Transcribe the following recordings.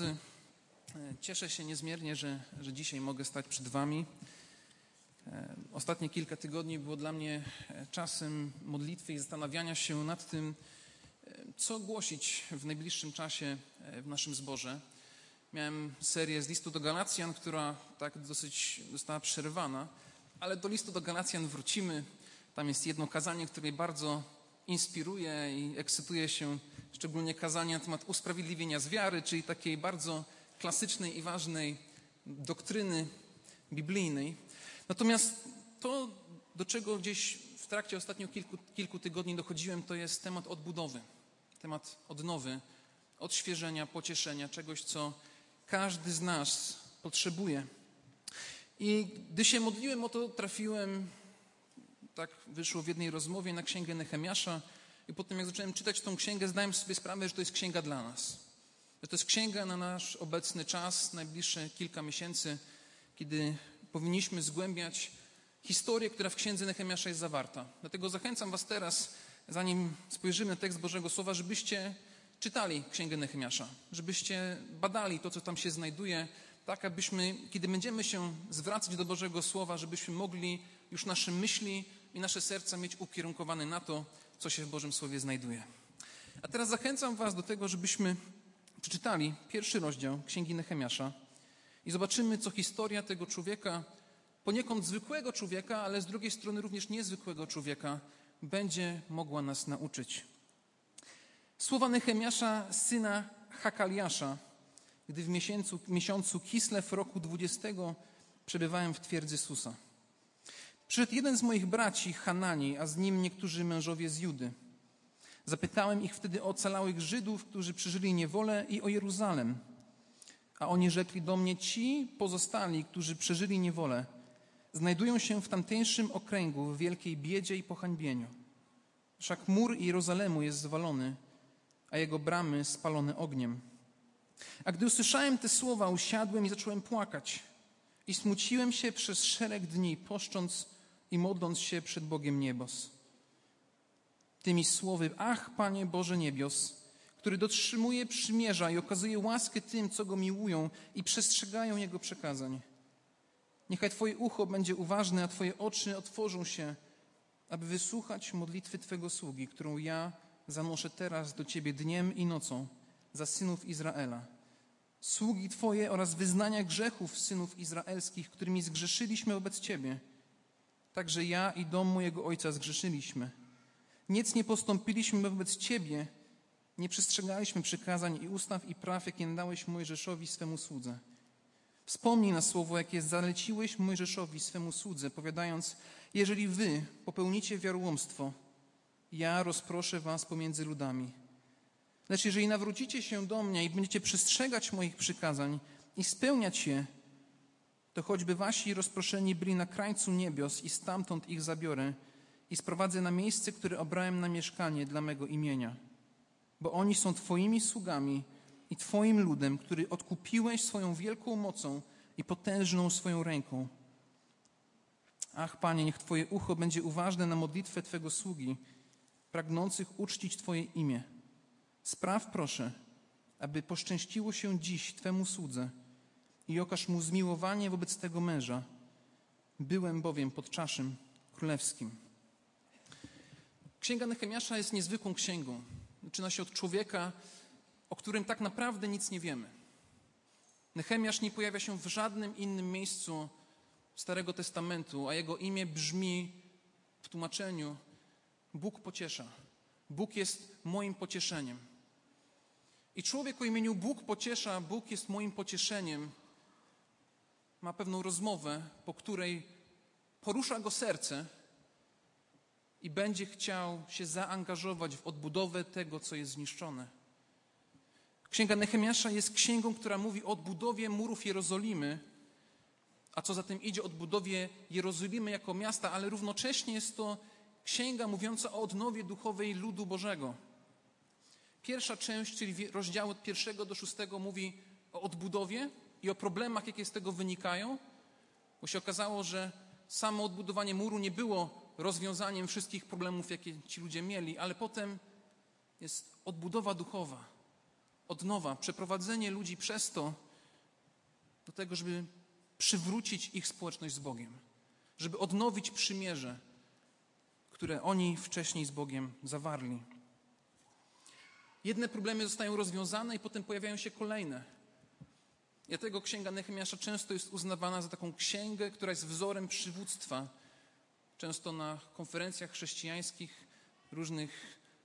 E, cieszę się niezmiernie, że, że dzisiaj mogę stać przed Wami. E, ostatnie kilka tygodni było dla mnie e, czasem modlitwy i zastanawiania się nad tym, co głosić w najbliższym czasie w naszym zborze. Miałem serię z listu do Galacjan, która tak dosyć została przerwana, ale do listu do Galacjan wrócimy. Tam jest jedno kazanie, które bardzo inspiruje i ekscytuje się szczególnie kazanie na temat usprawiedliwienia z wiary, czyli takiej bardzo klasycznej i ważnej doktryny biblijnej. Natomiast to, do czego gdzieś w trakcie ostatnich kilku, kilku tygodni dochodziłem, to jest temat odbudowy, temat odnowy, odświeżenia, pocieszenia, czegoś, co każdy z nas potrzebuje. I gdy się modliłem o to, trafiłem, tak wyszło w jednej rozmowie, na księgę Nehemiasza, i potem jak zacząłem czytać tą księgę, zdałem sobie sprawę, że to jest księga dla nas. Że to jest księga na nasz obecny czas, najbliższe kilka miesięcy, kiedy powinniśmy zgłębiać historię, która w księdze Nehemiasza jest zawarta. Dlatego zachęcam Was teraz, zanim spojrzymy na tekst Bożego Słowa, żebyście czytali księgę Nehemiasza, żebyście badali to, co tam się znajduje, tak abyśmy, kiedy będziemy się zwracać do Bożego Słowa, żebyśmy mogli już nasze myśli i nasze serca mieć ukierunkowane na to, co się w Bożym Słowie znajduje. A teraz zachęcam Was do tego, żebyśmy przeczytali pierwszy rozdział Księgi Nehemiasza i zobaczymy, co historia tego człowieka, poniekąd zwykłego człowieka, ale z drugiej strony również niezwykłego człowieka, będzie mogła nas nauczyć. Słowa Nehemiasza, syna Hakaliasza, gdy w miesiącu, miesiącu Kislew roku 20 przebywałem w twierdzy Susa. Przyszedł jeden z moich braci, Hanani, a z nim niektórzy mężowie z Judy. Zapytałem ich wtedy o ocalałych Żydów, którzy przeżyli niewolę i o Jeruzalem. A oni rzekli do mnie, ci pozostali, którzy przeżyli niewolę, znajdują się w tamtejszym okręgu w wielkiej biedzie i pohańbieniu. Wszak mur Jerozolemu jest zwalony, a jego bramy spalone ogniem. A gdy usłyszałem te słowa, usiadłem i zacząłem płakać. I smuciłem się przez szereg dni, poszcząc i modląc się przed Bogiem niebos. Tymi słowy, ach Panie Boże niebios, który dotrzymuje przymierza i okazuje łaskę tym, co Go miłują i przestrzegają Jego przekazań. Niechaj Twoje ucho będzie uważne, a Twoje oczy otworzą się, aby wysłuchać modlitwy Twego sługi, którą ja zanoszę teraz do Ciebie dniem i nocą za synów Izraela. Sługi Twoje oraz wyznania grzechów synów izraelskich, którymi zgrzeszyliśmy wobec Ciebie – Także ja i dom mojego ojca zgrzeszyliśmy. Nic nie postąpiliśmy wobec Ciebie, nie przestrzegaliśmy przykazań i ustaw i praw, jakie dałeś Mojżeszowi swemu słudze. Wspomnij na słowo, jakie zaleciłeś Mojżeszowi swemu słudze, powiadając, jeżeli wy popełnicie wiarłomstwo, ja rozproszę was pomiędzy ludami. Lecz jeżeli nawrócicie się do mnie i będziecie przestrzegać moich przykazań i spełniać je, to choćby wasi rozproszeni byli na krańcu niebios i stamtąd ich zabiorę i sprowadzę na miejsce, które obrałem na mieszkanie dla mego imienia. Bo oni są Twoimi sługami i Twoim ludem, który odkupiłeś swoją wielką mocą i potężną swoją ręką. Ach, Panie, niech Twoje ucho będzie uważne na modlitwę Twego sługi, pragnących uczcić Twoje imię. Spraw proszę, aby poszczęściło się dziś Twemu słudze, i okaż mu zmiłowanie wobec tego męża. Byłem bowiem pod czaszym królewskim. Księga Nehemiasza jest niezwykłą księgą. Zaczyna się od człowieka, o którym tak naprawdę nic nie wiemy. Nehemiasz nie pojawia się w żadnym innym miejscu Starego Testamentu, a jego imię brzmi w tłumaczeniu Bóg pociesza. Bóg jest moim pocieszeniem. I człowiek o imieniu Bóg pociesza, Bóg jest moim pocieszeniem, ma pewną rozmowę, po której porusza go serce i będzie chciał się zaangażować w odbudowę tego, co jest zniszczone. Księga Nehemiasza jest księgą, która mówi o odbudowie murów Jerozolimy, a co za tym idzie, odbudowie Jerozolimy jako miasta, ale równocześnie jest to księga mówiąca o odnowie duchowej ludu Bożego. Pierwsza część, czyli rozdziały od pierwszego do szóstego mówi o odbudowie, i o problemach, jakie z tego wynikają, bo się okazało, że samo odbudowanie muru nie było rozwiązaniem wszystkich problemów, jakie ci ludzie mieli, ale potem jest odbudowa duchowa. od nowa, przeprowadzenie ludzi przez to do tego, żeby przywrócić ich społeczność z Bogiem, żeby odnowić przymierze, które oni wcześniej z Bogiem zawarli. Jedne problemy zostają rozwiązane i potem pojawiają się kolejne. Dlatego Księga Nehemiasza często jest uznawana za taką księgę, która jest wzorem przywództwa. Często na konferencjach chrześcijańskich, różnych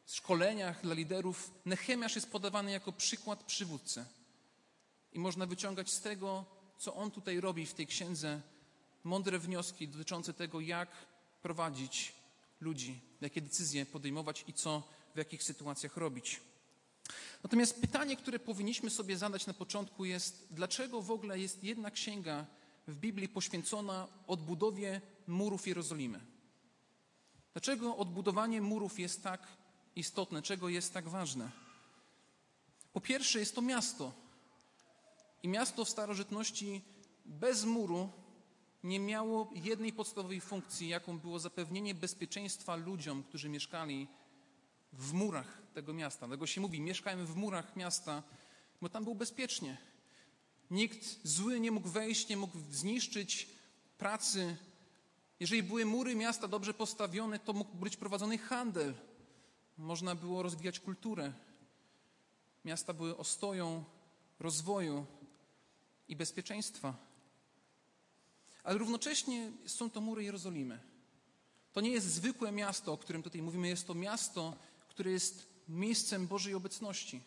szkoleniach dla liderów, Nehemiasz jest podawany jako przykład przywódcy. I można wyciągać z tego, co on tutaj robi w tej księdze, mądre wnioski dotyczące tego, jak prowadzić ludzi, jakie decyzje podejmować i co w jakich sytuacjach robić. Natomiast pytanie, które powinniśmy sobie zadać na początku jest, dlaczego w ogóle jest jedna księga w Biblii poświęcona odbudowie murów Jerozolimy? Dlaczego odbudowanie murów jest tak istotne, czego jest tak ważne? Po pierwsze, jest to miasto. I miasto w starożytności bez muru nie miało jednej podstawowej funkcji, jaką było zapewnienie bezpieczeństwa ludziom, którzy mieszkali w murach tego miasta. Dlatego się mówi, mieszkałem w murach miasta, bo tam było bezpiecznie. Nikt zły nie mógł wejść, nie mógł zniszczyć pracy. Jeżeli były mury miasta dobrze postawione, to mógł być prowadzony handel. Można było rozwijać kulturę. Miasta były ostoją rozwoju i bezpieczeństwa. Ale równocześnie są to mury Jerozolimy. To nie jest zwykłe miasto, o którym tutaj mówimy, jest to miasto, które jest miejscem Bożej obecności,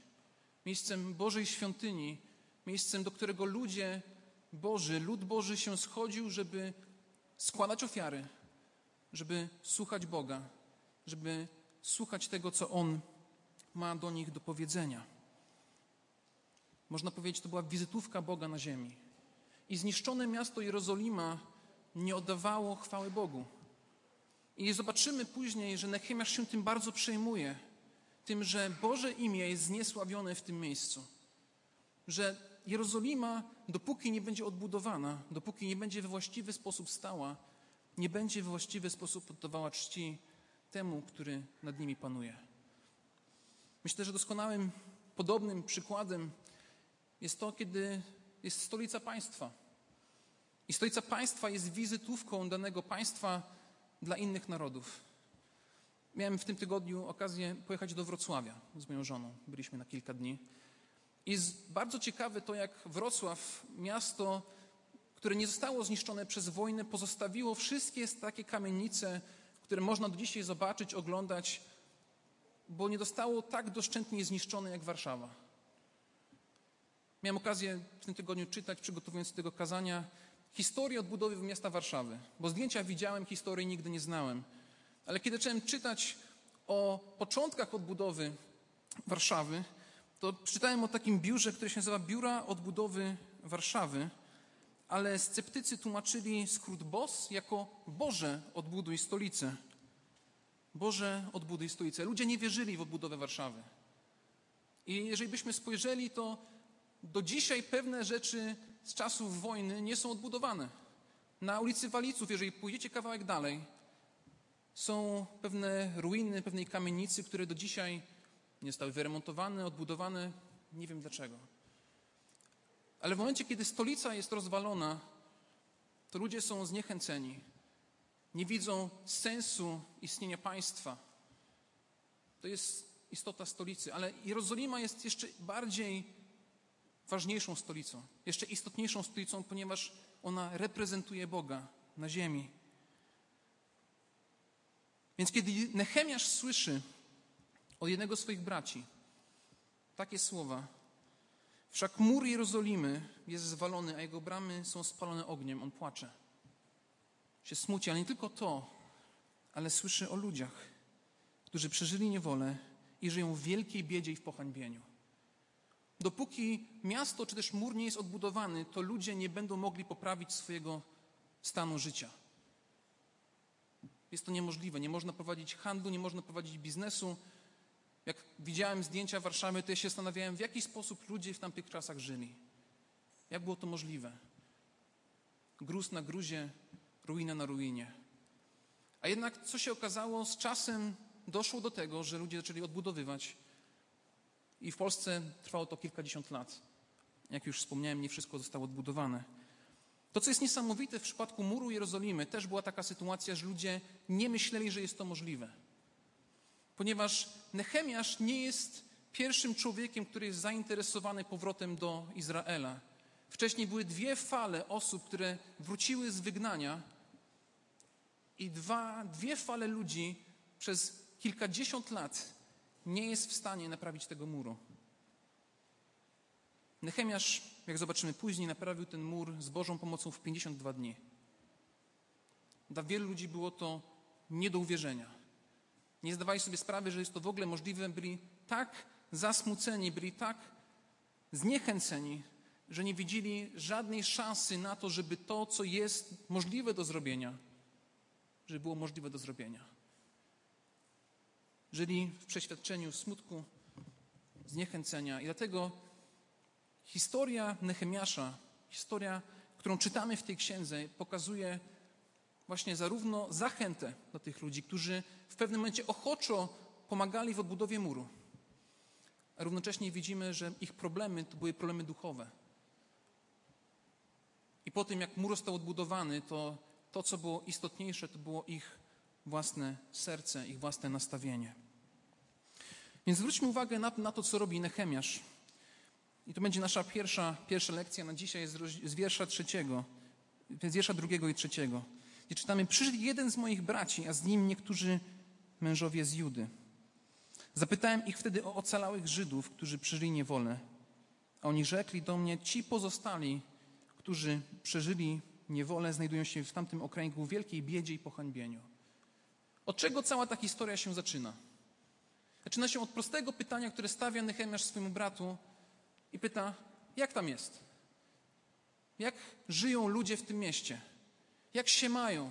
miejscem Bożej świątyni, miejscem, do którego ludzie Boży, lud Boży się schodził, żeby składać ofiary, żeby słuchać Boga, żeby słuchać tego, co On ma do nich do powiedzenia. Można powiedzieć, to była wizytówka Boga na ziemi. I zniszczone miasto Jerozolima nie oddawało chwały Bogu. I zobaczymy później, że Nehemiasz się tym bardzo przejmuje, tym, że Boże imię jest zniesławione w tym miejscu. Że Jerozolima, dopóki nie będzie odbudowana, dopóki nie będzie we właściwy sposób stała, nie będzie we właściwy sposób oddawała czci temu, który nad nimi panuje. Myślę, że doskonałym, podobnym przykładem jest to, kiedy jest stolica państwa. I stolica państwa jest wizytówką danego państwa dla innych narodów. Miałem w tym tygodniu okazję pojechać do Wrocławia z moją żoną. Byliśmy na kilka dni. I jest bardzo ciekawe to, jak Wrocław, miasto, które nie zostało zniszczone przez wojnę, pozostawiło wszystkie takie kamienice, które można do dzisiaj zobaczyć, oglądać, bo nie zostało tak doszczętnie zniszczone jak Warszawa. Miałem okazję w tym tygodniu czytać, przygotowując tego kazania, historię odbudowy miasta Warszawy, bo zdjęcia widziałem, historii nigdy nie znałem. Ale kiedy zacząłem czytać o początkach odbudowy Warszawy, to przeczytałem o takim biurze, które się nazywa Biura Odbudowy Warszawy, ale sceptycy tłumaczyli skrót BOS jako Boże odbuduj stolicę. Boże odbuduj stolicę. Ludzie nie wierzyli w odbudowę Warszawy. I jeżeli byśmy spojrzeli, to do dzisiaj pewne rzeczy z czasów wojny nie są odbudowane. Na ulicy Waliców, jeżeli pójdziecie kawałek dalej, są pewne ruiny pewnej kamienicy, które do dzisiaj nie zostały wyremontowane, odbudowane. Nie wiem dlaczego. Ale w momencie, kiedy stolica jest rozwalona, to ludzie są zniechęceni. Nie widzą sensu istnienia państwa. To jest istota stolicy. Ale Jerozolima jest jeszcze bardziej ważniejszą stolicą, jeszcze istotniejszą stolicą, ponieważ ona reprezentuje Boga na ziemi. Więc kiedy Nehemiasz słyszy od jednego z swoich braci takie słowa, wszak mur Jerozolimy jest zwalony, a jego bramy są spalone ogniem, on płacze. Się smuci, ale nie tylko to, ale słyszy o ludziach, którzy przeżyli niewolę i żyją w wielkiej biedzie i w pohańbieniu. Dopóki miasto czy też mur nie jest odbudowany, to ludzie nie będą mogli poprawić swojego stanu życia. Jest to niemożliwe. Nie można prowadzić handlu, nie można prowadzić biznesu. Jak widziałem zdjęcia Warszawy, to ja się zastanawiałem, w jaki sposób ludzie w tamtych czasach żyli. Jak było to możliwe? Gruz na gruzie, ruina na ruinie. A jednak, co się okazało, z czasem doszło do tego, że ludzie zaczęli odbudowywać I w Polsce trwało to kilkadziesiąt lat. Jak już wspomniałem, nie wszystko zostało odbudowane. To, co jest niesamowite w przypadku muru Jerozolimy, też była taka sytuacja, że ludzie nie myśleli, że jest to możliwe. Ponieważ Nehemiasz nie jest pierwszym człowiekiem, który jest zainteresowany powrotem do Izraela. Wcześniej były dwie fale osób, które wróciły z wygnania, i dwa, dwie fale ludzi przez kilkadziesiąt lat nie jest w stanie naprawić tego muru. Nehemiasz, jak zobaczymy później, naprawił ten mur z Bożą pomocą w 52 dni. Dla wielu ludzi było to nie do uwierzenia. Nie zdawali sobie sprawy, że jest to w ogóle możliwe. Byli tak zasmuceni, byli tak zniechęceni, że nie widzieli żadnej szansy na to, żeby to, co jest możliwe do zrobienia, żeby było możliwe do zrobienia. Żyli w przeświadczeniu smutku, zniechęcenia i dlatego historia Nehemiasza, historia, którą czytamy w tej księdze, pokazuje właśnie zarówno zachętę dla tych ludzi, którzy w pewnym momencie ochoczo pomagali w odbudowie muru, a równocześnie widzimy, że ich problemy to były problemy duchowe. I po tym, jak mur został odbudowany, to to, co było istotniejsze, to było ich własne serce, ich własne nastawienie. Więc zwróćmy uwagę na, na to, co robi Nehemiasz. I to będzie nasza pierwsza, pierwsza lekcja na dzisiaj z, z wiersza trzeciego, z wiersza drugiego i trzeciego, gdzie czytamy, przyszedł jeden z moich braci, a z nim niektórzy mężowie z Judy. Zapytałem ich wtedy o ocalałych Żydów, którzy przeżyli niewolę. A oni rzekli do mnie, ci pozostali, którzy przeżyli niewolę, znajdują się w tamtym okręgu w wielkiej biedzie i pohańbieniu. Od czego cała ta historia się zaczyna? Zaczyna się od prostego pytania, które stawia Nehemiasz swojemu bratu i pyta, jak tam jest? Jak żyją ludzie w tym mieście? Jak się mają?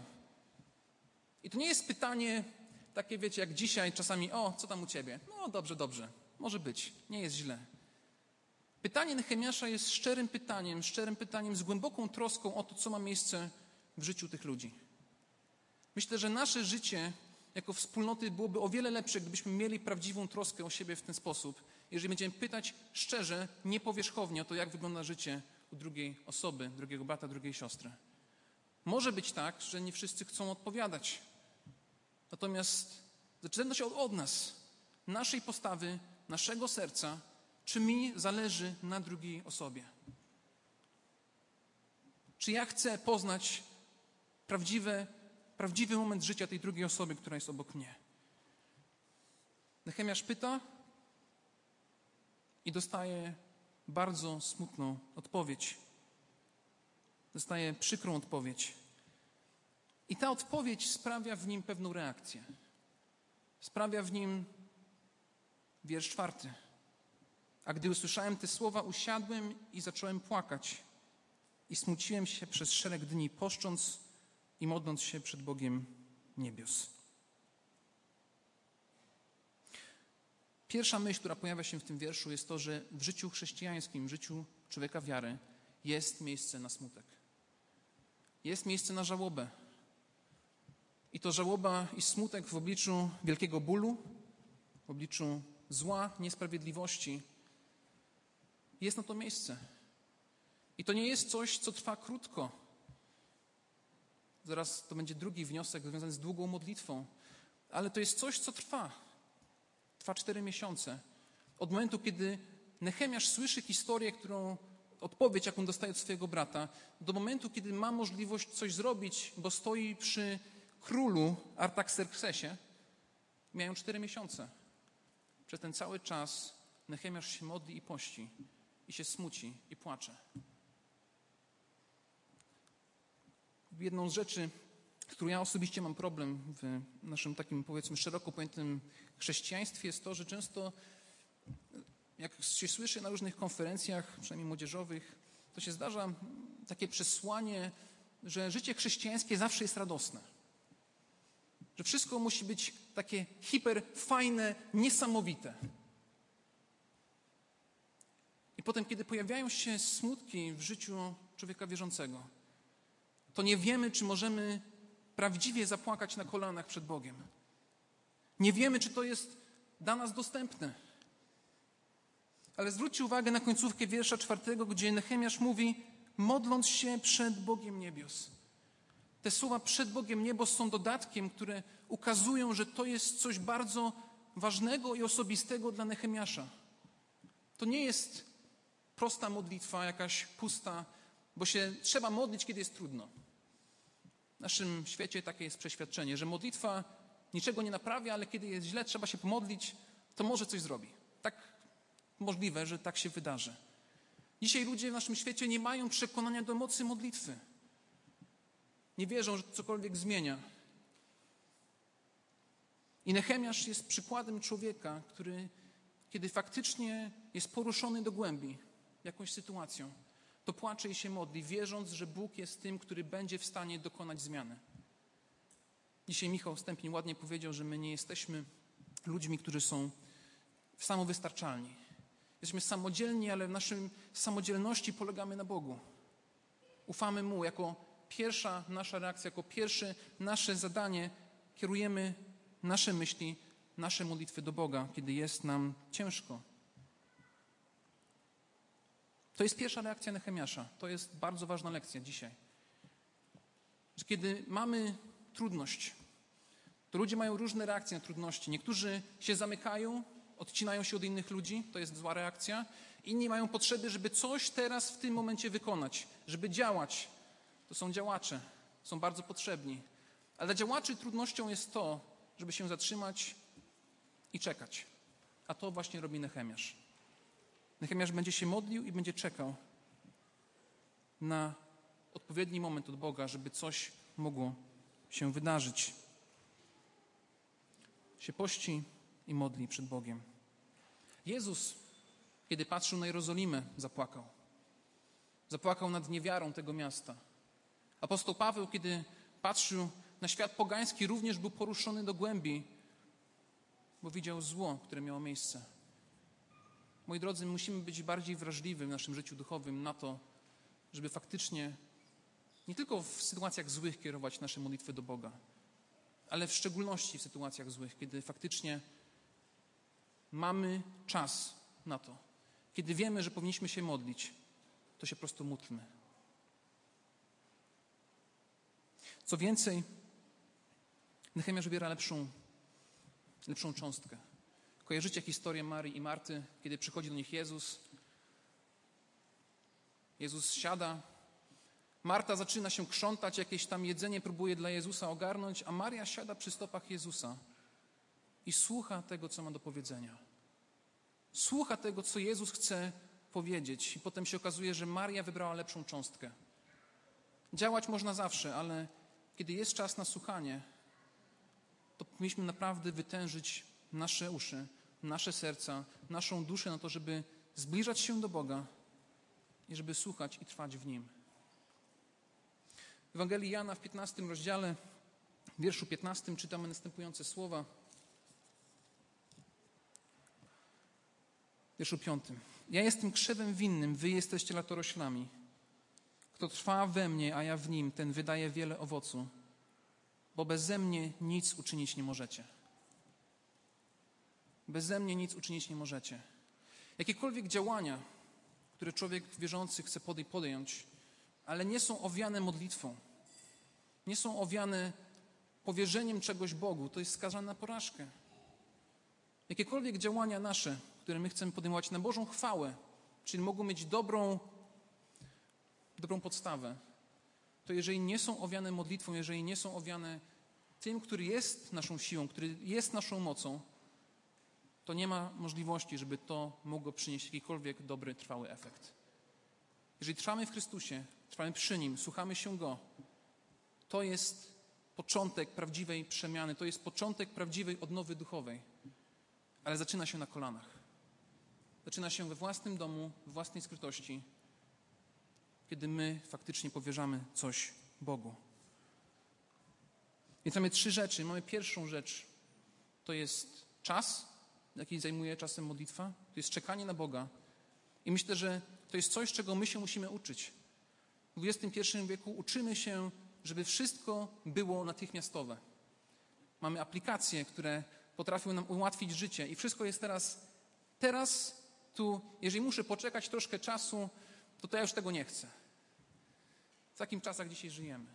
I to nie jest pytanie takie, wiecie, jak dzisiaj czasami, o, co tam u ciebie? No dobrze, dobrze, może być, nie jest źle. Pytanie Nehemiasza jest szczerym pytaniem, szczerym pytaniem z głęboką troską o to, co ma miejsce w życiu tych ludzi. Myślę, że nasze życie jako wspólnoty byłoby o wiele lepsze, gdybyśmy mieli prawdziwą troskę o siebie w ten sposób, jeżeli będziemy pytać szczerze, niepowierzchownie o to, jak wygląda życie u drugiej osoby, drugiego brata, drugiej siostry. Może być tak, że nie wszyscy chcą odpowiadać. Natomiast zaczyna się od, od nas, naszej postawy, naszego serca, czy mi zależy na drugiej osobie. Czy ja chcę poznać prawdziwe prawdziwy moment życia tej drugiej osoby, która jest obok mnie. Nehemiasz pyta i dostaje bardzo smutną odpowiedź. Dostaje przykrą odpowiedź. I ta odpowiedź sprawia w nim pewną reakcję. Sprawia w nim wiersz czwarty. A gdy usłyszałem te słowa, usiadłem i zacząłem płakać. I smuciłem się przez szereg dni, poszcząc i modląc się przed Bogiem niebios. Pierwsza myśl, która pojawia się w tym wierszu, jest to, że w życiu chrześcijańskim, w życiu człowieka wiary, jest miejsce na smutek. Jest miejsce na żałobę. I to żałoba i smutek w obliczu wielkiego bólu, w obliczu zła, niesprawiedliwości. Jest na to miejsce. I to nie jest coś, co trwa krótko. Zaraz to będzie drugi wniosek związany z długą modlitwą. Ale to jest coś, co trwa. Trwa cztery miesiące. Od momentu, kiedy Nehemiasz słyszy historię, którą, odpowiedź, jaką dostaje od swojego brata, do momentu, kiedy ma możliwość coś zrobić, bo stoi przy królu Artaxerxesie, mijają cztery miesiące. Przez ten cały czas Nehemiasz się modli i pości, i się smuci, i płacze. Jedną z rzeczy, z którą ja osobiście mam problem w naszym takim, powiedzmy, szeroko pojętym chrześcijaństwie, jest to, że często, jak się słyszy na różnych konferencjach, przynajmniej młodzieżowych, to się zdarza takie przesłanie, że życie chrześcijańskie zawsze jest radosne. Że wszystko musi być takie hiperfajne, niesamowite. I potem, kiedy pojawiają się smutki w życiu człowieka wierzącego, to nie wiemy, czy możemy prawdziwie zapłakać na kolanach przed Bogiem. Nie wiemy, czy to jest dla nas dostępne. Ale zwróćcie uwagę na końcówkę wiersza czwartego, gdzie Nehemiasz mówi, modląc się przed Bogiem niebios. Te słowa przed Bogiem niebos są dodatkiem, które ukazują, że to jest coś bardzo ważnego i osobistego dla Nehemiasza. To nie jest prosta modlitwa, jakaś pusta, bo się trzeba modlić, kiedy jest trudno. W naszym świecie takie jest przeświadczenie, że modlitwa niczego nie naprawia, ale kiedy jest źle, trzeba się pomodlić, to może coś zrobi. Tak możliwe, że tak się wydarzy. Dzisiaj ludzie w naszym świecie nie mają przekonania do mocy modlitwy. Nie wierzą, że cokolwiek zmienia. I Nehemiasz jest przykładem człowieka, który, kiedy faktycznie jest poruszony do głębi jakąś sytuacją, to płacze i się modli, wierząc, że Bóg jest tym, który będzie w stanie dokonać zmiany. Dzisiaj Michał Stępień ładnie powiedział, że my nie jesteśmy ludźmi, którzy są samowystarczalni. Jesteśmy samodzielni, ale w naszej samodzielności polegamy na Bogu. Ufamy Mu jako pierwsza nasza reakcja, jako pierwsze nasze zadanie kierujemy nasze myśli, nasze modlitwy do Boga, kiedy jest nam ciężko. To jest pierwsza reakcja Nehemiasza. To jest bardzo ważna lekcja dzisiaj. Że kiedy mamy trudność, to ludzie mają różne reakcje na trudności. Niektórzy się zamykają, odcinają się od innych ludzi, to jest zła reakcja. Inni mają potrzeby, żeby coś teraz w tym momencie wykonać, żeby działać. To są działacze, są bardzo potrzebni. Ale dla działaczy trudnością jest to, żeby się zatrzymać i czekać. A to właśnie robi Nehemiasz. Nehemiasz będzie się modlił i będzie czekał na odpowiedni moment od Boga, żeby coś mogło się wydarzyć. Się pości i modli przed Bogiem. Jezus, kiedy patrzył na Jerozolimę, zapłakał. Zapłakał nad niewiarą tego miasta. Apostoł Paweł, kiedy patrzył na świat pogański, również był poruszony do głębi, bo widział zło, które miało miejsce. Moi drodzy, musimy być bardziej wrażliwi w naszym życiu duchowym na to, żeby faktycznie nie tylko w sytuacjach złych kierować nasze modlitwy do Boga, ale w szczególności w sytuacjach złych, kiedy faktycznie mamy czas na to. Kiedy wiemy, że powinniśmy się modlić, to się po prostu módlmy. Co więcej, Nehemiasz wybiera lepszą, lepszą cząstkę. Kojarzycie historię Marii i Marty, kiedy przychodzi do nich Jezus. Jezus siada. Marta zaczyna się krzątać, jakieś tam jedzenie próbuje dla Jezusa ogarnąć, a Maria siada przy stopach Jezusa i słucha tego, co ma do powiedzenia. Słucha tego, co Jezus chce powiedzieć, i potem się okazuje, że Maria wybrała lepszą cząstkę. Działać można zawsze, ale kiedy jest czas na słuchanie, to powinniśmy naprawdę wytężyć nasze uszy, nasze serca, naszą duszę na to, żeby zbliżać się do Boga i żeby słuchać i trwać w Nim. W Ewangelii Jana w 15 rozdziale, w wierszu 15 czytamy następujące słowa. W wierszu 5. Ja jestem krzewem winnym, wy jesteście latoroślami. Kto trwa we mnie, a ja w nim, ten wydaje wiele owocu, bo beze mnie nic uczynić nie możecie. Beze mnie nic uczynić nie możecie. Jakiekolwiek działania, które człowiek wierzący chce podjąć, ale nie są owiane modlitwą, nie są owiane powierzeniem czegoś Bogu, to jest skazane na porażkę. Jakiekolwiek działania nasze, które my chcemy podejmować na Bożą chwałę, czyli mogą mieć dobrą, dobrą podstawę, to jeżeli nie są owiane modlitwą, jeżeli nie są owiane tym, który jest naszą siłą, który jest naszą mocą, to nie ma możliwości, żeby to mogło przynieść jakikolwiek dobry, trwały efekt. Jeżeli trwamy w Chrystusie, trwamy przy Nim, słuchamy się Go, to jest początek prawdziwej przemiany, to jest początek prawdziwej odnowy duchowej, ale zaczyna się na kolanach. Zaczyna się we własnym domu, w własnej skrytości, kiedy my faktycznie powierzamy coś Bogu. Więc mamy trzy rzeczy. Mamy pierwszą rzecz, to jest czas, jaki zajmuje czasem modlitwa, to jest czekanie na Boga. I myślę, że to jest coś, czego my się musimy uczyć. W XXI wieku uczymy się, żeby wszystko było natychmiastowe. Mamy aplikacje, które potrafią nam ułatwić życie i wszystko jest teraz, teraz Tu, jeżeli muszę poczekać troszkę czasu, to, to ja już tego nie chcę. W takim czasach dzisiaj żyjemy.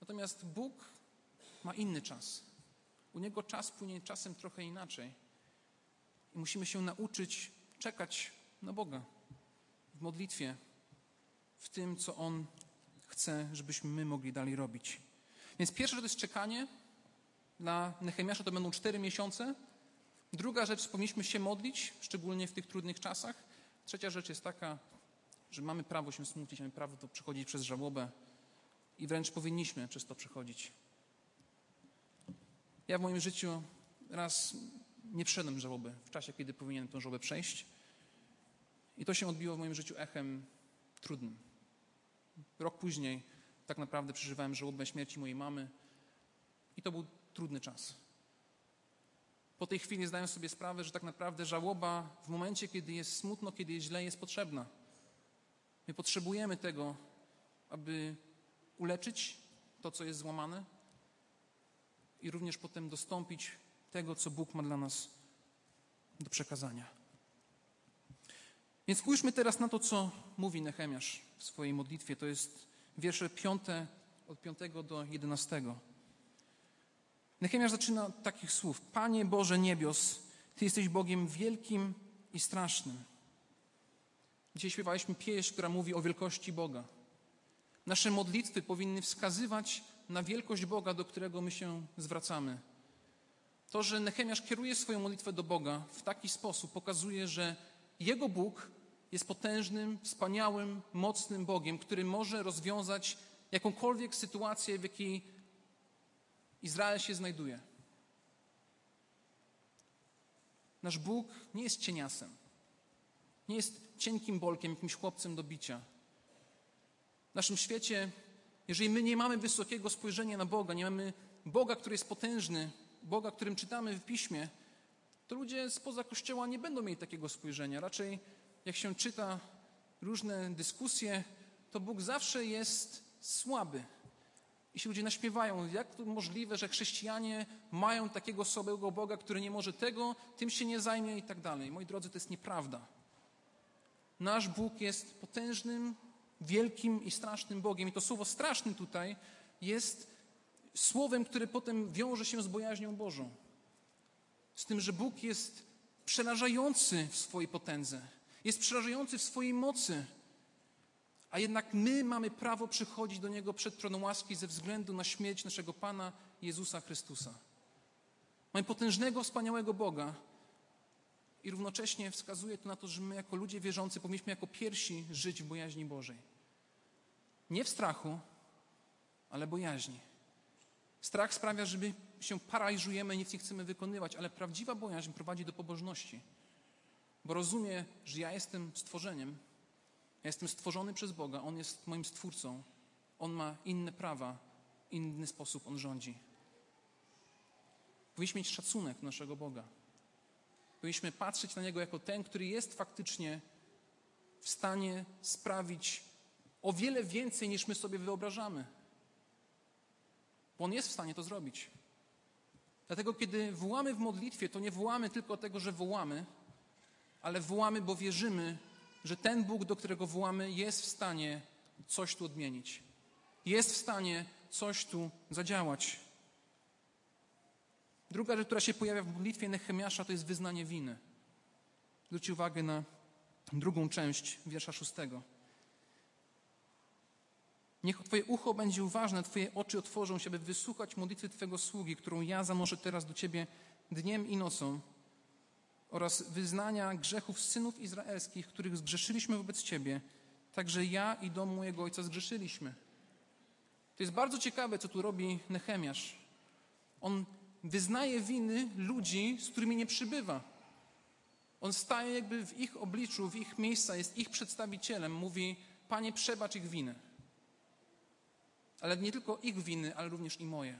Natomiast Bóg ma inny czas. U Niego czas płynie czasem trochę inaczej. I musimy się nauczyć czekać na Boga w modlitwie, w tym, co On chce, żebyśmy my mogli dalej robić. Więc pierwsza rzecz to jest czekanie. Dla Nehemiasza to będą cztery miesiące. Druga rzecz, powinniśmy się modlić, szczególnie w tych trudnych czasach. Trzecia rzecz jest taka, że mamy prawo się smucić, mamy prawo to przechodzić przez żałobę i wręcz powinniśmy przez to przechodzić. Ja w moim życiu raz nie przeszedłem żałoby w czasie, kiedy powinienem tę żałobę przejść. I to się odbiło w moim życiu echem trudnym. Rok później tak naprawdę przeżywałem żałobę śmierci mojej mamy i to był trudny czas. Po tej chwili zdaję sobie sprawę, że tak naprawdę żałoba w momencie, kiedy jest smutno, kiedy jest źle, jest potrzebna. My potrzebujemy tego, aby uleczyć to, co jest złamane i również potem dostąpić tego, co Bóg ma dla nas do przekazania. Więc spójrzmy teraz na to, co mówi Nehemiasz w swojej modlitwie. To jest wiersze piąte, od piątego do jedenastego. Nehemiasz zaczyna od takich słów. Panie Boże niebios, Ty jesteś Bogiem wielkim i strasznym. Dzisiaj śpiewaliśmy pieśń, która mówi o wielkości Boga. Nasze modlitwy powinny wskazywać na wielkość Boga, do którego my się zwracamy. To, że Nehemiasz kieruje swoją modlitwę do Boga w taki sposób, pokazuje, że jego Bóg jest potężnym, wspaniałym, mocnym Bogiem, który może rozwiązać jakąkolwiek sytuację, w jakiej Izrael się znajduje. Nasz Bóg nie jest cieniasem. Nie jest cienkim bolkiem, jakimś chłopcem do bicia. W naszym świecie, jeżeli my nie mamy wysokiego spojrzenia na Boga, nie mamy Boga, który jest potężny, Boga, którym czytamy w piśmie, to ludzie spoza kościoła nie będą mieli takiego spojrzenia. Raczej, jak się czyta różne dyskusje, to Bóg zawsze jest słaby. I się ludzie naśmiewają, jak to możliwe, że chrześcijanie mają takiego słabego Boga, który nie może tego, tym się nie zajmie i tak dalej. Moi drodzy, to jest nieprawda. Nasz Bóg jest potężnym, wielkim i strasznym Bogiem. I to słowo straszny tutaj jest słowem, które potem wiąże się z bojaźnią Bożą. Z tym, że Bóg jest przerażający w swojej potędze, jest przerażający w swojej mocy. A jednak my mamy prawo przychodzić do Niego przed tronem łaski ze względu na śmierć naszego Pana Jezusa Chrystusa. Mamy potężnego, wspaniałego Boga i równocześnie wskazuje to na to, że my jako ludzie wierzący powinniśmy jako pierwsi żyć w bojaźni Bożej. Nie w strachu, ale bojaźni. Strach sprawia, że my się paraliżujemy, nic nie chcemy wykonywać, ale prawdziwa bojaźń prowadzi do pobożności. Bo rozumie, że ja jestem stworzeniem, ja jestem stworzony przez Boga, On jest moim stwórcą, On ma inne prawa, inny sposób On rządzi. Powinniśmy mieć szacunek do naszego Boga. Powinniśmy patrzeć na Niego jako ten, który jest faktycznie w stanie sprawić o wiele więcej, niż my sobie wyobrażamy. Bo On jest w stanie to zrobić. Dlatego, kiedy wołamy w modlitwie, to nie wołamy tylko tego, że wołamy, ale wołamy, bo wierzymy, że ten Bóg, do którego wołamy, jest w stanie coś tu odmienić. Jest w stanie coś tu zadziałać. Druga rzecz, która się pojawia w modlitwie Nehemiasza, to jest wyznanie winy. Zwróćcie uwagę na drugą część wiersza szóstego. Niech Twoje ucho będzie uważne, Twoje oczy otworzą się, aby wysłuchać modlitwy Twojego sługi, którą ja zanoszę teraz do Ciebie dniem i nocą oraz wyznania grzechów synów izraelskich, których zgrzeszyliśmy wobec Ciebie. Także ja i dom mojego ojca zgrzeszyliśmy. To jest bardzo ciekawe, co tu robi Nehemiasz. On wyznaje winy ludzi, z którymi nie przybywa. On staje jakby w ich obliczu, w ich miejsca, jest ich przedstawicielem. Mówi, Panie, przebacz ich winy. Ale nie tylko ich winy, ale również i moje.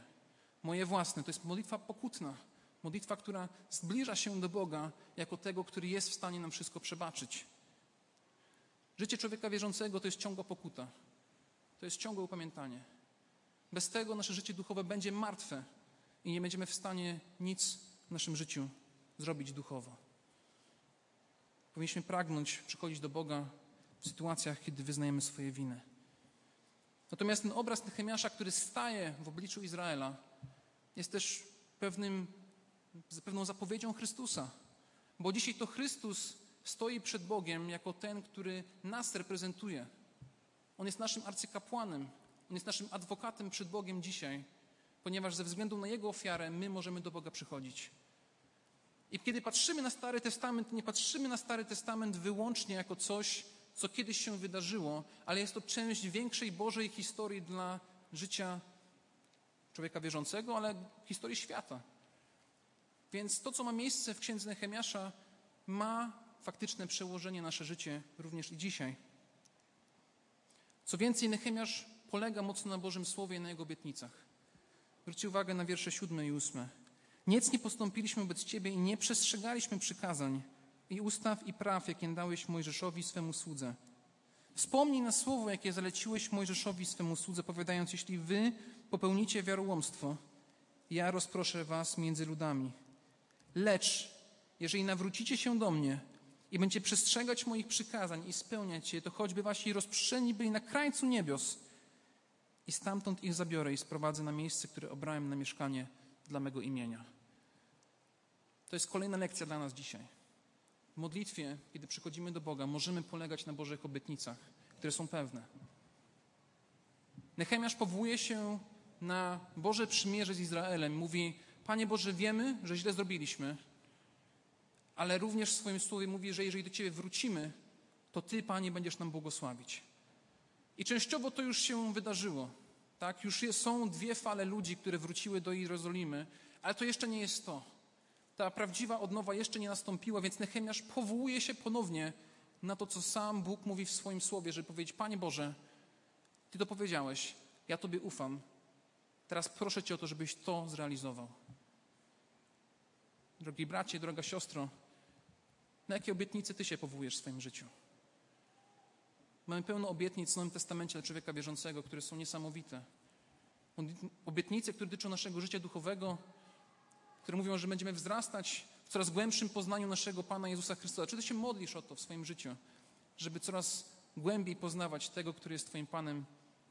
Moje własne. To jest modlitwa pokutna. Modlitwa, która zbliża się do Boga jako tego, który jest w stanie nam wszystko przebaczyć. Życie człowieka wierzącego to jest ciągła pokuta. To jest ciągłe upamiętanie. Bez tego nasze życie duchowe będzie martwe i nie będziemy w stanie nic w naszym życiu zrobić duchowo. Powinniśmy pragnąć przychodzić do Boga w sytuacjach, kiedy wyznajemy swoje winy. Natomiast ten obraz Nehemiasza, który staje w obliczu Izraela, jest też pewnym, pewną zapowiedzią Chrystusa. Bo dzisiaj to Chrystus stoi przed Bogiem jako ten, który nas reprezentuje. On jest naszym arcykapłanem, on jest naszym adwokatem przed Bogiem dzisiaj, ponieważ ze względu na Jego ofiarę my możemy do Boga przychodzić. I kiedy patrzymy na Stary Testament, nie patrzymy na Stary Testament wyłącznie jako coś, co kiedyś się wydarzyło, ale jest to część większej Bożej historii dla życia człowieka wierzącego, ale historii świata. Więc to, co ma miejsce w księdze Nehemiasza, ma faktyczne przełożenie na nasze życie również i dzisiaj. Co więcej, Nehemiasz polega mocno na Bożym Słowie i na Jego obietnicach. Zwróćcie uwagę na wiersze siódme i ósme. Nic nie postąpiliśmy wobec Ciebie i nie przestrzegaliśmy przykazań i ustaw i praw, jakie dałeś Mojżeszowi swemu słudze. Wspomnij na słowo, jakie zaleciłeś Mojżeszowi swemu słudze, powiadając, jeśli wy popełnicie wiarołomstwo, ja rozproszę was między ludami. Lecz, jeżeli nawrócicie się do mnie i będziecie przestrzegać moich przykazań i spełniać je, to choćby wasi rozprzeni byli na krańcu niebios i stamtąd ich zabiorę i sprowadzę na miejsce, które obrałem na mieszkanie dla mego imienia. To jest kolejna lekcja dla nas dzisiaj. W modlitwie, kiedy przychodzimy do Boga, możemy polegać na Bożych obietnicach, które są pewne. Nehemiasz powołuje się na Boże przymierze z Izraelem. Mówi, Panie Boże, wiemy, że źle zrobiliśmy, ale również w swoim słowie mówi, że jeżeli do Ciebie wrócimy, to Ty, Panie, będziesz nam błogosławić. I częściowo to już się wydarzyło. Tak? Już są dwie fale ludzi, które wróciły do Jerozolimy, ale to jeszcze nie jest to. Ta prawdziwa odnowa jeszcze nie nastąpiła, więc Nehemiasz powołuje się ponownie na to, co sam Bóg mówi w swoim słowie, żeby powiedzieć: Panie Boże, Ty to powiedziałeś, ja Tobie ufam. Teraz proszę Cię o to, żebyś to zrealizował. Drogi bracie, droga siostro, na jakie obietnice Ty się powołujesz w swoim życiu? Mamy pełno obietnic w Nowym Testamencie dla człowieka wierzącego, które są niesamowite. Obietnice, które dotyczą naszego życia duchowego, które mówią, że będziemy wzrastać w coraz głębszym poznaniu naszego Pana Jezusa Chrystusa. Czy Ty się modlisz o to w swoim życiu, żeby coraz głębiej poznawać tego, który jest Twoim Panem,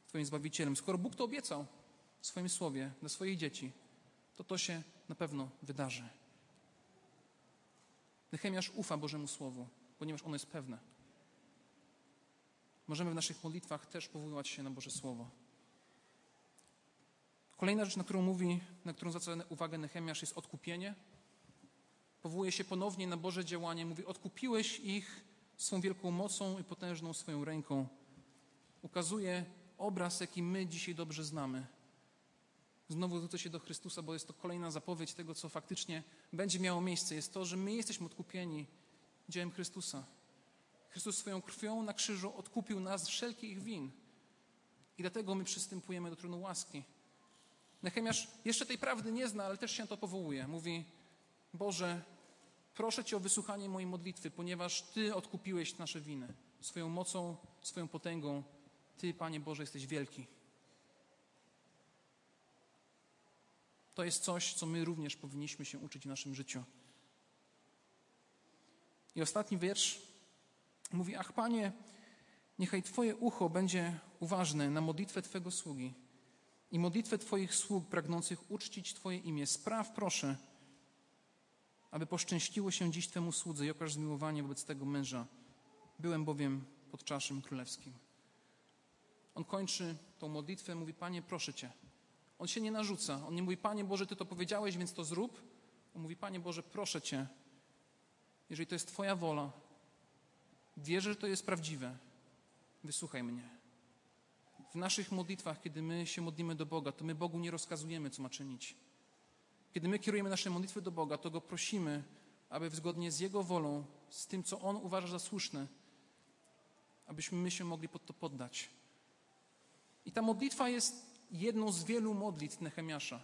Twoim Zbawicielem? Skoro Bóg to obiecał w swoim Słowie dla swoich dzieci, to to się na pewno wydarzy. Nehemiasz ufa Bożemu Słowu, ponieważ ono jest pewne. Możemy w naszych modlitwach też powoływać się na Boże Słowo. Kolejna rzecz, na którą mówi, na którą zwraca uwagę Nehemiasz, jest odkupienie. Powołuje się ponownie na Boże działanie. Mówi, odkupiłeś ich swą wielką mocą i potężną swoją ręką. Ukazuje obraz, jaki my dzisiaj dobrze znamy. Znowu zwrócę się do Chrystusa, bo jest to kolejna zapowiedź tego, co faktycznie będzie miało miejsce. Jest to, że my jesteśmy odkupieni dziełem Chrystusa. Chrystus swoją krwią na krzyżu odkupił nas z wszelkich win. I dlatego my przystępujemy do tronu łaski. Nechemiasz jeszcze tej prawdy nie zna, ale też się to powołuje. Mówi, Boże, proszę Cię o wysłuchanie mojej modlitwy, ponieważ Ty odkupiłeś nasze winy. Swoją mocą, swoją potęgą. Ty, Panie Boże, jesteś wielki. To jest coś, co my również powinniśmy się uczyć w naszym życiu. I ostatni wiersz mówi: Ach, Panie, niechaj Twoje ucho będzie uważne na modlitwę Twego sługi i modlitwę Twoich sług pragnących uczcić Twoje imię. Spraw, proszę, aby poszczęściło się dziś Twemu słudze i okaż zmiłowanie wobec tego męża. Byłem bowiem pod czaszem królewskim. On kończy tą modlitwę, mówi: Panie, proszę Cię. On się nie narzuca. On nie mówi: Panie Boże, Ty to powiedziałeś, więc to zrób. On mówi: Panie Boże, proszę Cię, jeżeli to jest Twoja wola, wierzę, że to jest prawdziwe, wysłuchaj mnie w naszych modlitwach, kiedy my się modlimy do Boga, to my Bogu nie rozkazujemy, co ma czynić. Kiedy my kierujemy nasze modlitwy do Boga, to Go prosimy, aby zgodnie z Jego wolą, z tym, co On uważa za słuszne, abyśmy my się mogli pod to poddać. I ta modlitwa jest jedną z wielu modlitw Nehemiasza.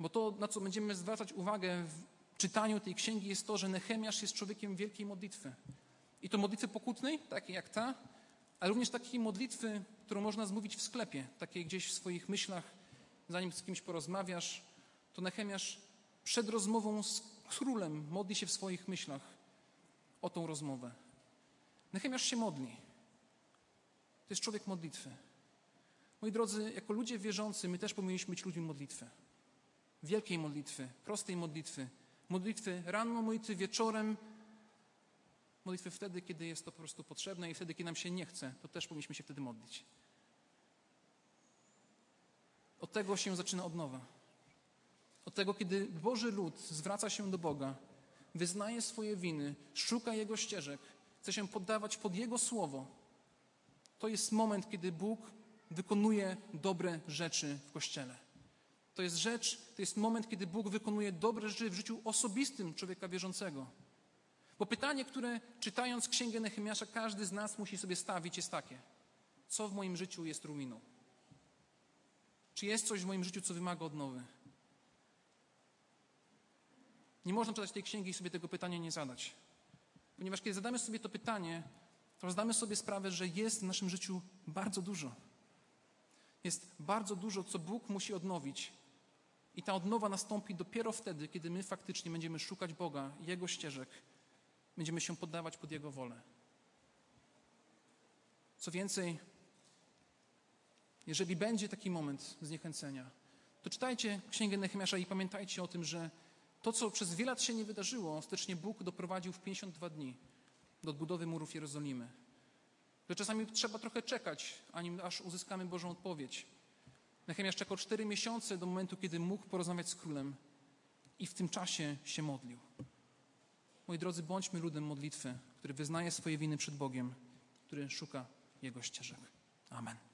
Bo to, na co będziemy zwracać uwagę w czytaniu tej księgi, jest to, że Nehemiasz jest człowiekiem wielkiej modlitwy. I to modlitwy pokutnej, takiej jak ta, ale również takiej modlitwy, którą można zmówić w sklepie, takiej gdzieś w swoich myślach, zanim z kimś porozmawiasz, to Nehemiasz przed rozmową z królem modli się w swoich myślach. o tą rozmowę. Nechemiasz się modli. To jest człowiek modlitwy. Moi drodzy, jako ludzie wierzący, my też powinniśmy być ludźmi modlitwy. Wielkiej modlitwy, prostej modlitwy. Modlitwy rano, modlitwy wieczorem. Modlitwy wtedy, kiedy jest to po prostu potrzebne i wtedy, kiedy nam się nie chce, to też powinniśmy się wtedy modlić. Od tego się zaczyna odnowa. Od tego, kiedy Boży lud zwraca się do Boga, wyznaje swoje winy, szuka Jego ścieżek, chce się poddawać pod Jego słowo, to jest moment, kiedy Bóg wykonuje dobre rzeczy w Kościele. To jest rzecz, to jest moment, kiedy Bóg wykonuje dobre rzeczy w życiu osobistym człowieka wierzącego. Bo pytanie, które czytając Księgę Nehemiasza każdy z nas musi sobie stawić jest takie. Co w moim życiu jest ruiną? Czy jest coś w moim życiu, co wymaga odnowy? Nie można czytać tej księgi i sobie tego pytania nie zadać. Ponieważ kiedy zadamy sobie to pytanie, to zdamy sobie sprawę, że jest w naszym życiu bardzo dużo. Jest bardzo dużo, co Bóg musi odnowić. I ta odnowa nastąpi dopiero wtedy, kiedy my faktycznie będziemy szukać Boga, Jego ścieżek, będziemy się poddawać pod Jego wolę. Co więcej, jeżeli będzie taki moment zniechęcenia, to czytajcie Księgę Nehemiasza i pamiętajcie o tym, że to, co przez wiele lat się nie wydarzyło, ostatecznie Bóg doprowadził w 52 dni do odbudowy murów Jerozolimy. Że czasami trzeba trochę czekać, anim aż uzyskamy Bożą odpowiedź. Nehemiasz czekał cztery miesiące do momentu, kiedy mógł porozmawiać z królem i w tym czasie się modlił. Moi drodzy, bądźmy ludem modlitwy, który wyznaje swoje winy przed Bogiem, który szuka Jego ścieżek. Amen.